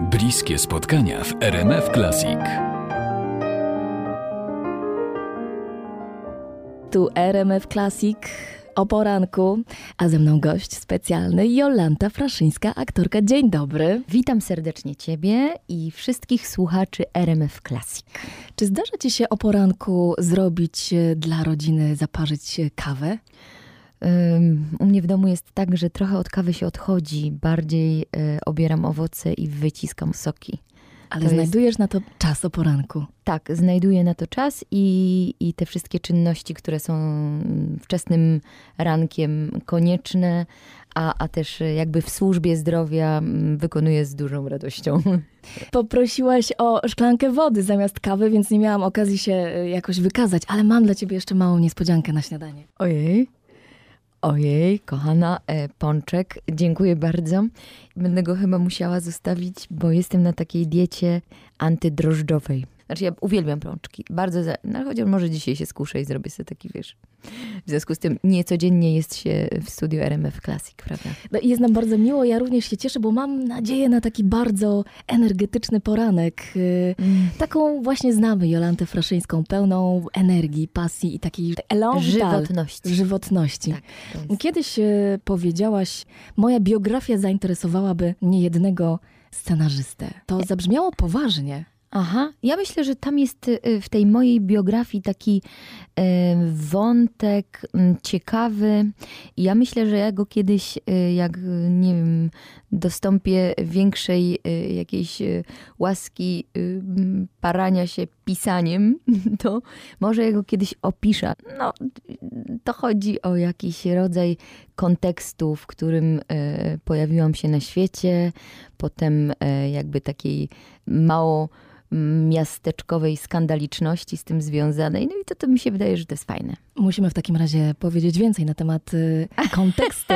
Bliskie spotkania w RMF Classic. Tu RMF Classic o poranku, a ze mną gość specjalny Jolanta Fraszyńska, aktorka. Dzień dobry. Witam serdecznie Ciebie i wszystkich słuchaczy RMF Classic. Czy zdarza Ci się o poranku zrobić e, dla rodziny, zaparzyć e, kawę? Um, u mnie w domu jest tak, że trochę od kawy się odchodzi. Bardziej y, obieram owoce i wyciskam soki. Ale To znajdujesz na to czas o poranku. Tak, znajduję na to czas i, i te wszystkie czynności, które są wczesnym rankiem konieczne, a, a też jakby w służbie zdrowia mm, wykonuję z dużą radością. Poprosiłaś o szklankę wody zamiast kawy, więc nie miałam okazji się e, jakoś wykazać, ale mam dla Ciebie jeszcze małą niespodziankę na śniadanie. Ojej. Ojej, kochana, e, pączek, dziękuję bardzo. Będę go chyba musiała zostawić, bo jestem na takiej diecie antydrożdżowej. Znaczy ja uwielbiam pączki, bardzo, za, no chociaż może dzisiaj się skuszę i zrobię sobie taki, wiesz. W związku z tym niecodziennie jest się w studiu RMF Classic, prawda? No jest nam bardzo miło, ja również się cieszę, bo mam nadzieję na taki bardzo energetyczny poranek. Y, Taką właśnie znamy Jolantę Fraszyńską, pełną energii, pasji i takiej elan Żywotności. żywotności. Tak, jest. Kiedyś e, powiedziałaś, moja biografia zainteresowałaby niejednego scenarzystę. To zabrzmiało poważnie. Aha, ja myślę, że tam jest y, w tej mojej biografii taki y, wątek mm, ciekawy. Ja myślę, że ja go kiedyś, y, jak y, nie wiem, dostąpię większej y, jakiejś y, łaski y, parania się pisaniem, to może ja go kiedyś opiszę. No, to chodzi o jakiś rodzaj kontekstu, w którym pojawiłam się na świecie, potem jakby takiej mało miasteczkowej skandaliczności z tym związanej. No i to, to mi się wydaje, że to jest fajne. Musimy w takim razie powiedzieć więcej na temat y, kontekstu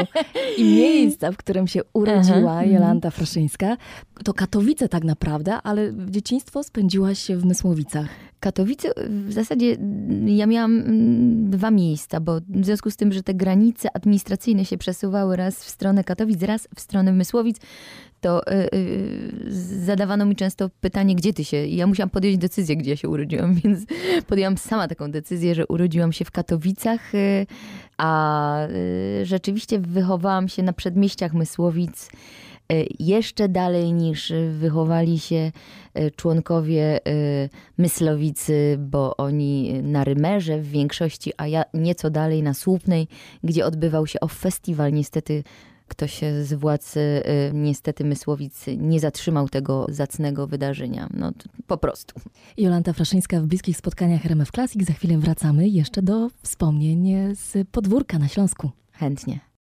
i miejsca, w którym się urodziła Aha, Jolanta Fraszyńska. To Katowice tak naprawdę, ale dzieciństwo spędziłaś w Mysłowicach. Katowice w zasadzie ja miałam mm, dwa miejsca, bo w związku z tym, że te granice administracyjne się przesuwały raz w stronę Katowic, raz w stronę Mysłowic, to y, y, zadawano mi często pytanie, gdzie ty się? I ja musiałam podjąć decyzję, gdzie ja się urodziłam, więc podjęłam sama taką decyzję, że urodziłam się w Katowicach, y, a rzeczywiście wychowałam się na przedmieściach Mysłowic, jeszcze dalej niż wychowali się y, członkowie y, Myslowicy, bo oni na Rymerze w większości, a ja nieco dalej na Słupnej, gdzie odbywał się off festiwal. Niestety ktoś z władz niestety Mysłowic nie zatrzymał tego zacnego wydarzenia. No po prostu. Jolanta Fraszyńska w bliskich spotkaniach RMF Classic. Za chwilę wracamy jeszcze do wspomnień z podwórka na Śląsku. Chętnie.